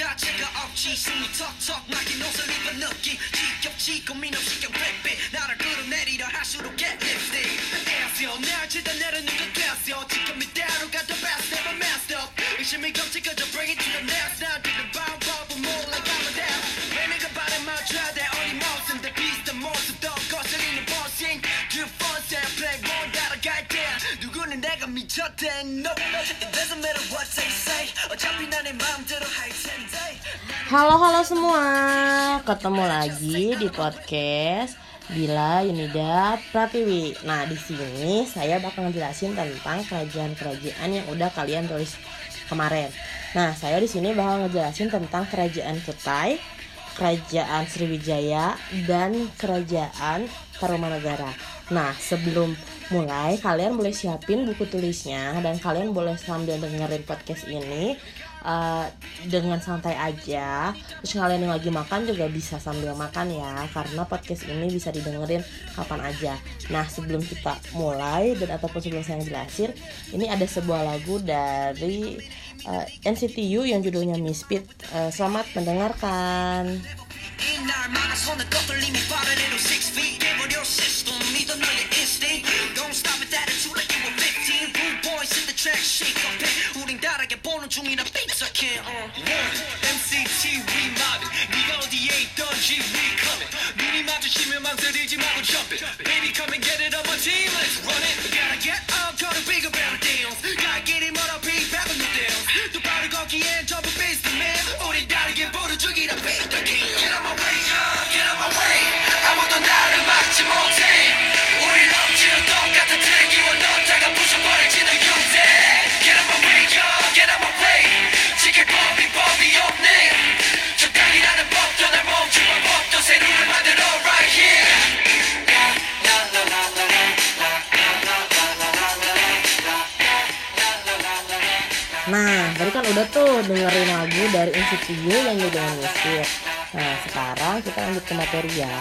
자체가 없지 숨이 턱턱 막힌 옷을 입은 느낌 지겹지 고민 없이 그냥 빽빽 나를 끌어내리려 할수록 get lipstick 애써 날 치다 내려는 것 됐어 지금 이대로 가도 best never messed up 의심이 겹치 그저 bring it to the next now Halo halo semua, ketemu lagi di podcast Bila Yunida Pratiwi. Nah di sini saya bakal ngejelasin tentang kerajaan-kerajaan yang udah kalian tulis kemarin. Nah saya di sini bakal ngejelasin tentang kerajaan Kutai, kerajaan Sriwijaya, dan kerajaan Tarumanegara. Nah sebelum mulai kalian boleh siapin buku tulisnya dan kalian boleh sambil dengerin podcast ini uh, dengan santai aja. Terus kalian yang lagi makan juga bisa sambil makan ya karena podcast ini bisa didengerin kapan aja. Nah sebelum kita mulai dan ataupun sebelum saya jelasin ini ada sebuah lagu dari Eh, uh, NCTU yang judulnya Misfit. Uh, eh, selamat mendengarkan. Baby, come and get it on my team. Let's run it. Gotta get up, gotta big about it. Nah, tadi kan udah tuh dengerin lagu dari NCTU yang judulnya Misfit. Nah, sekarang kita lanjut ke materi ya.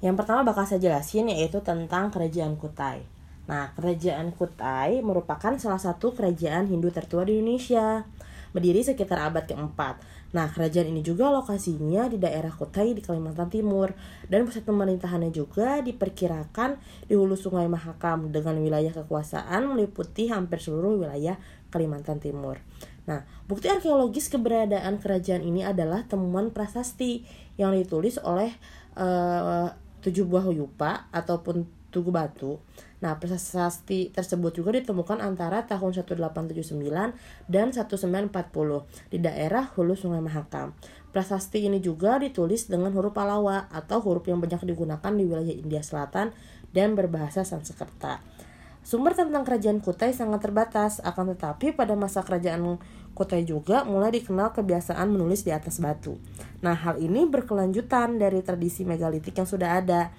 Yang pertama bakal saya jelasin yaitu tentang kerajaan Kutai. Nah, kerajaan Kutai merupakan salah satu kerajaan Hindu tertua di Indonesia. Berdiri sekitar abad keempat. Nah, kerajaan ini juga lokasinya di daerah Kutai di Kalimantan Timur dan pusat pemerintahannya juga diperkirakan di hulu Sungai Mahakam dengan wilayah kekuasaan meliputi hampir seluruh wilayah Kalimantan Timur. Nah, bukti arkeologis keberadaan kerajaan ini adalah temuan prasasti yang ditulis oleh eh, tujuh buah yupa ataupun tugu batu. Nah, prasasti tersebut juga ditemukan antara tahun 1879 dan 1940 di daerah hulu Sungai Mahakam. Prasasti ini juga ditulis dengan huruf Palawa atau huruf yang banyak digunakan di wilayah India Selatan dan berbahasa Sanskerta. Sumber tentang kerajaan Kutai sangat terbatas, akan tetapi pada masa kerajaan Kutai juga mulai dikenal kebiasaan menulis di atas batu. Nah, hal ini berkelanjutan dari tradisi megalitik yang sudah ada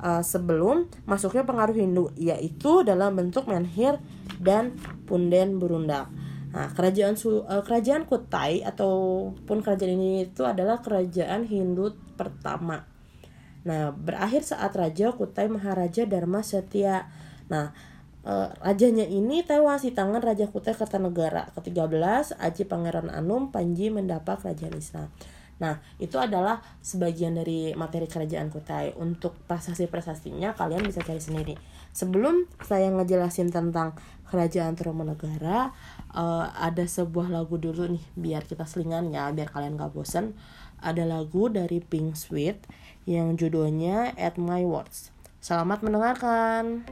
uh, sebelum masuknya pengaruh Hindu, yaitu dalam bentuk menhir dan punden berundak. Nah, kerajaan Su- uh, kerajaan Kutai ataupun kerajaan ini itu adalah kerajaan Hindu pertama. Nah, berakhir saat Raja Kutai Maharaja Dharma Setia. Nah, eh, rajanya ini tewas di tangan Raja Kutai Kertanegara ke-13 Aji Pangeran Anum Panji mendapat kerajaan Islam. Nah, itu adalah sebagian dari materi kerajaan Kutai. Untuk prasasti-prasastinya kalian bisa cari sendiri. Sebelum saya ngejelasin tentang kerajaan Tarumanegara, eh, ada sebuah lagu dulu nih biar kita selingan ya, biar kalian gak bosen. Ada lagu dari Pink Sweet yang judulnya At My Words. Selamat mendengarkan.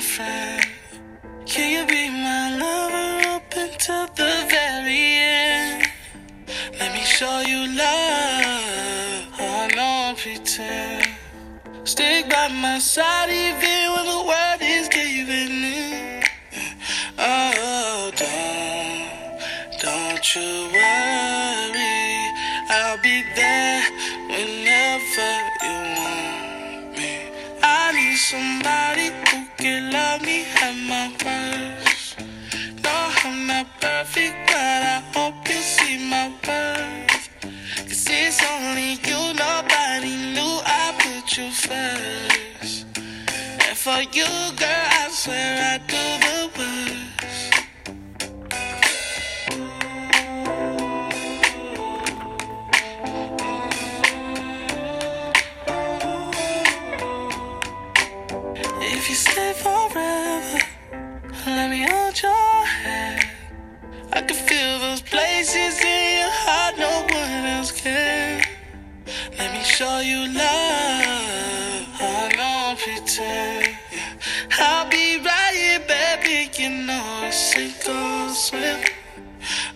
Can you be my lover up until the very end? Let me show you love. I don't pretend. Stick by my side even when the world You, girl, I swear I'd do the worst. If you stay forever, let me hold your hand. I can feel those places in your heart no one else can. Let me show you love. Or swim.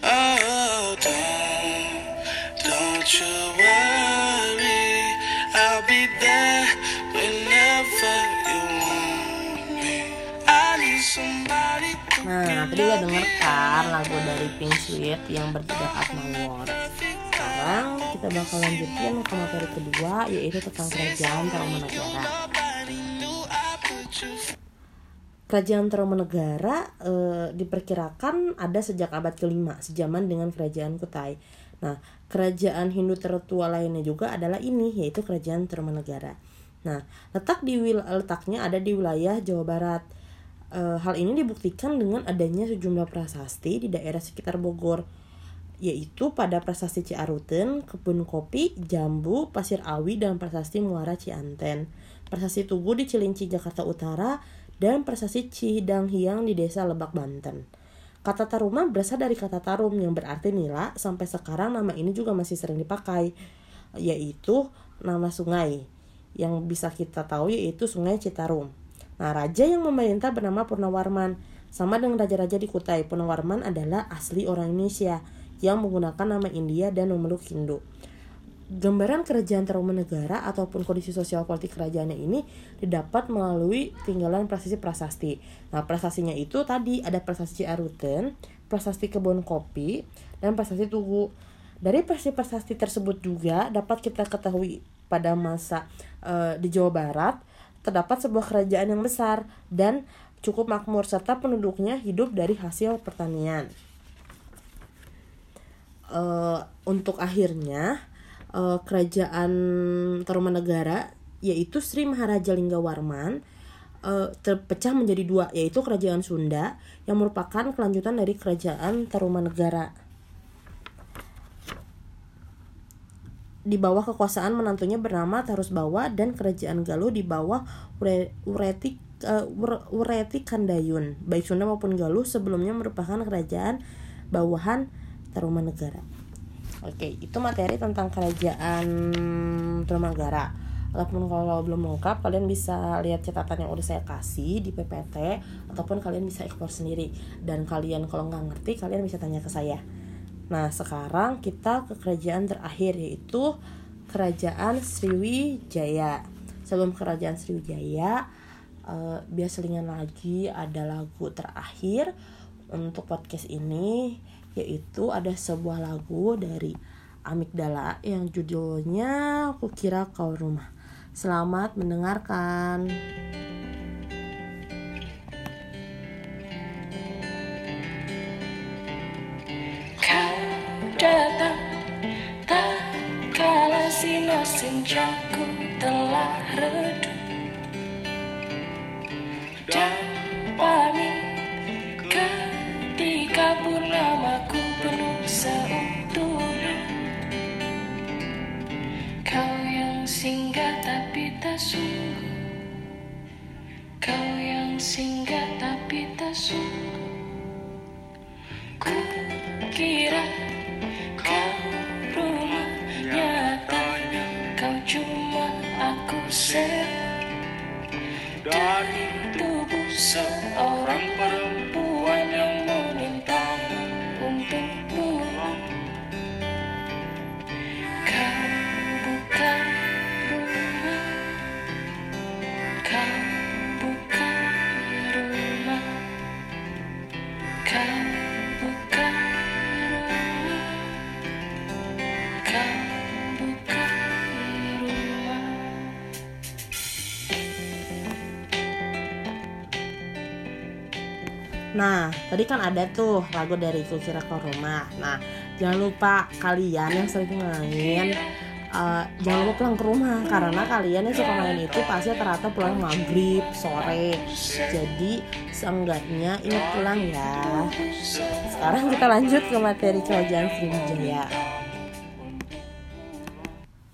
Oh, don't, don't you worry. I'll be there whenever you want me. I need somebody to Nah, tadi udah denger kan lagu dari Pink Sweet yang berjudul At My World. Sekarang kita bakal lanjutin ke materi kedua yaitu tentang kerajaan Tarumanegara. Kerajaan Tarumanegara eh, diperkirakan ada sejak abad kelima sejaman dengan kerajaan Kutai. Nah, kerajaan Hindu tertua lainnya juga adalah ini yaitu kerajaan Tarumanegara. Nah, letak di wil letaknya ada di wilayah Jawa Barat. Eh, hal ini dibuktikan dengan adanya sejumlah prasasti di daerah sekitar Bogor, yaitu pada prasasti Ciaruten, kebun kopi, jambu, pasir awi, dan prasasti Muara Cianten. Prasasti Tugu di Cilinci, Jakarta Utara, dan prasasti Cidang Hiang di desa Lebak, Banten. Kata Taruma berasal dari kata tarum yang berarti nila, sampai sekarang nama ini juga masih sering dipakai, yaitu nama sungai yang bisa kita tahu yaitu Sungai Citarum. Nah, raja yang memerintah bernama Purnawarman. Sama dengan raja-raja di Kutai, Purnawarman adalah asli orang Indonesia yang menggunakan nama India dan memeluk Hindu. Gambaran kerajaan Tarumanegara ataupun kondisi sosial politik kerajaannya ini didapat melalui tinggalan prasasti prasasti. Nah, prasastinya itu tadi ada prasasti Ciaruten, prasasti kebun kopi, dan prasasti Tugu. Dari prasasti-prasasti tersebut juga dapat kita ketahui pada masa eh, di Jawa Barat terdapat sebuah kerajaan yang besar dan cukup makmur serta penduduknya hidup dari hasil pertanian. Eh, untuk akhirnya eh, kerajaan Tarumanegara yaitu Sri Maharaja Linggawarman eh, terpecah menjadi dua yaitu kerajaan Sunda yang merupakan kelanjutan dari kerajaan Tarumanegara. Di bawah kekuasaan menantunya bernama Tarusbawa dan kerajaan Galuh di bawah Ure- Ureti eh, Ure- Ureti Kandayun. Baik Sunda maupun Galuh sebelumnya merupakan kerajaan bawahan Tarumanegara. Oke, itu materi tentang kerajaan Tarumanegara. Ataupun kalau belum lengkap, kalian bisa lihat catatan yang udah saya kasih di PPT ataupun kalian bisa ekspor sendiri. Dan kalian kalau nggak ngerti, kalian bisa tanya ke saya. Nah, sekarang kita ke kerajaan terakhir yaitu kerajaan Sriwijaya. Sebelum kerajaan Sriwijaya, eh, biar lagi ada lagu terakhir untuk podcast ini yaitu ada sebuah lagu dari Amigdala yang judulnya Kukira Kau Rumah. Selamat mendengarkan. Kau datang tak kala sinar senjaku telah redup dan tapi tak sungguh. Kau yang singgah tapi tak sungguh. Ku kira kau rumah nyatanya kau cuma aku set dari tubuh seorang Nah, tadi kan ada tuh lagu dari Kukira Kau Rumah. Nah, jangan lupa kalian yang sering main uh, jangan lupa pulang ke rumah karena kalian yang suka main itu pasti ternyata pulang maghrib sore. Jadi seenggaknya ini pulang ya. Sekarang kita lanjut ke materi kerajaan Sriwijaya.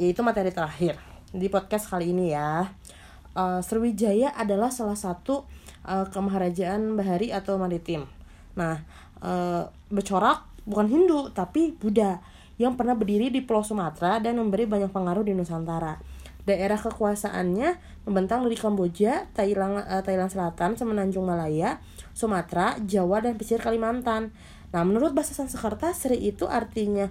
Yaitu materi terakhir di podcast kali ini ya. Uh, Sriwijaya adalah salah satu uh, kemaharajaan bahari atau maritim nah uh, bercorak bukan Hindu tapi Buddha yang pernah berdiri di Pulau Sumatera dan memberi banyak pengaruh di Nusantara. Daerah kekuasaannya membentang dari Kamboja, Thailand, eh, Thailand Selatan, Semenanjung Malaya, Sumatera, Jawa, dan pesisir Kalimantan. Nah, menurut bahasa Sanskerta, Sri itu artinya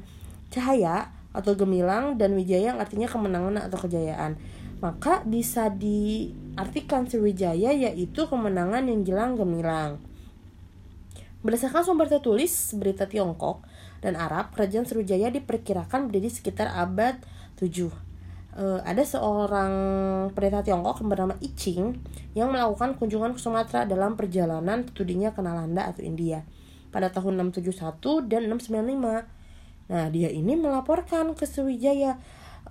cahaya atau gemilang dan Wijaya yang artinya kemenangan atau kejayaan. Maka bisa diartikan Sriwijaya yaitu kemenangan yang jelang gemilang. Berdasarkan sumber tertulis berita Tiongkok dan Arab, kerajaan Sriwijaya diperkirakan berdiri sekitar abad 7. Eh, ada seorang pendeta Tiongkok bernama I Ching yang melakukan kunjungan ke Sumatera dalam perjalanan studinya ke Nalanda atau India pada tahun 671 dan 695. Nah, dia ini melaporkan ke Sriwijaya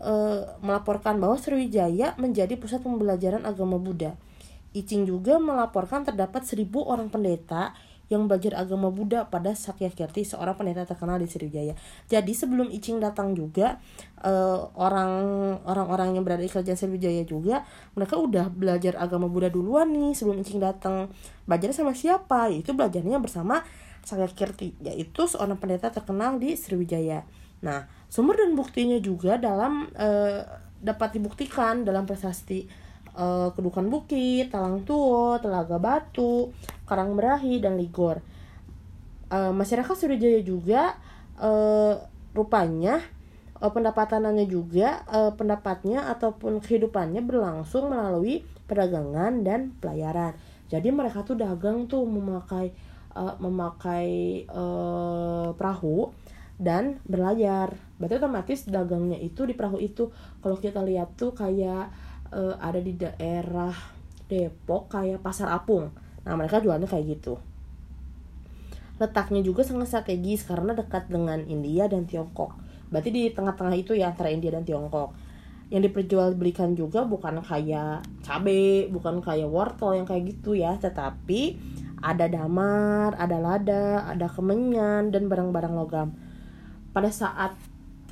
eh, melaporkan bahwa Sriwijaya menjadi pusat pembelajaran agama Buddha. I Ching juga melaporkan terdapat seribu orang pendeta yang belajar agama Buddha pada Sakyakirti, seorang pendeta terkenal di Sriwijaya. Jadi sebelum Icing datang juga eh, orang orang-orang yang berada di kerajaan Sriwijaya juga mereka udah belajar agama Buddha duluan nih sebelum Icing datang. Belajar sama siapa? Yaitu belajarnya bersama Sakyakirti, yaitu seorang pendeta terkenal di Sriwijaya. Nah, sumber dan buktinya juga dalam eh, dapat dibuktikan dalam prasasti eh, Kedukan Bukit, Talang Tuo, Telaga Batu, Karang Berahi dan Ligor. Eh, masyarakat Sriwijaya juga eh, rupanya eh, pendapatannya juga eh, pendapatnya ataupun kehidupannya berlangsung melalui perdagangan dan pelayaran. Jadi mereka tuh dagang tuh memakai eh, memakai eh, perahu dan berlayar. Berarti otomatis dagangnya itu di perahu itu. Kalau kita lihat tuh kayak eh, ada di daerah Depok kayak Pasar Apung. Nah, mereka jualnya kayak gitu. Letaknya juga sangat strategis karena dekat dengan India dan Tiongkok. Berarti di tengah-tengah itu ya antara India dan Tiongkok. Yang diperjualbelikan juga bukan kayak cabe, bukan kayak wortel yang kayak gitu ya, tetapi ada damar, ada lada, ada kemenyan dan barang-barang logam. Pada saat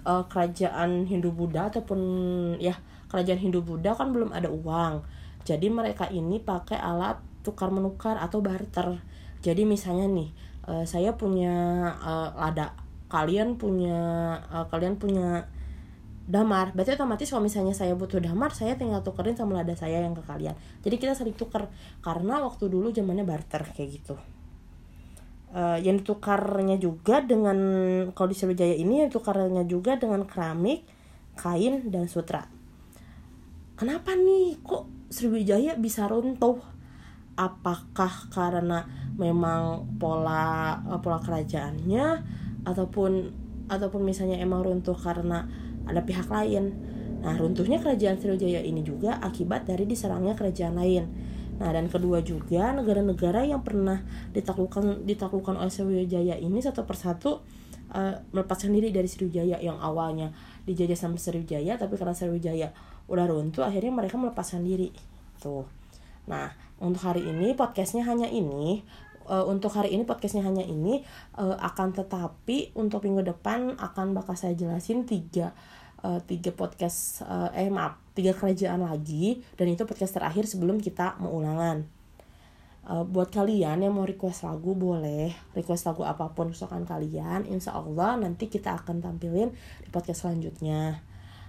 eh, kerajaan Hindu Buddha ataupun ya kerajaan Hindu Buddha kan belum ada uang. Jadi mereka ini pakai alat tukar menukar atau barter. Jadi misalnya nih, eh, saya punya eh, lada, kalian punya eh, kalian punya damar. Berarti otomatis kalau misalnya saya butuh damar, saya tinggal tukerin sama lada saya yang ke kalian. Jadi kita saling tuker karena waktu dulu zamannya barter kayak gitu. Eh, yang ditukarnya juga dengan kalau di Sriwijaya ini yang ditukarnya juga dengan keramik, kain dan sutra. Kenapa nih kok Sriwijaya bisa runtuh? Apakah karena memang pola eh, pola kerajaannya ataupun ataupun misalnya emang runtuh karena ada pihak lain. Nah, runtuhnya kerajaan Sriwijaya ini juga akibat dari diserangnya kerajaan lain. Nah, dan kedua juga negara-negara yang pernah ditaklukkan ditaklukkan oleh Sriwijaya ini satu persatu eh, melepaskan diri dari Sriwijaya yang awalnya dijajah sama Sriwijaya tapi karena Sriwijaya udah runtuh akhirnya mereka melepaskan diri. Tuh. Nah, untuk hari ini podcastnya hanya ini. Eh, untuk hari ini podcastnya hanya ini Eh, akan tetapi untuk minggu depan akan bakal saya jelasin tiga eh, tiga podcast eh, eh maaf tiga kerajaan lagi dan itu podcast terakhir sebelum kita mau ulangan. Eh, buat kalian yang mau request lagu boleh request lagu apa pun kesukaan kalian. Insya Allah nanti kita akan tampilin di podcast selanjutnya.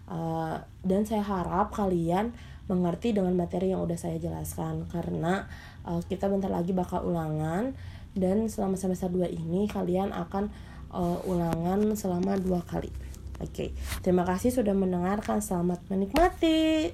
Eh, dan saya harap kalian mengerti dengan materi yang udah saya jelaskan karena eh, kita bentar lagi bakal ulangan dan selama semester 2 ini kalian akan eh, ulangan selama dua kali oke terima kasih sudah mendengarkan. Selamat menikmati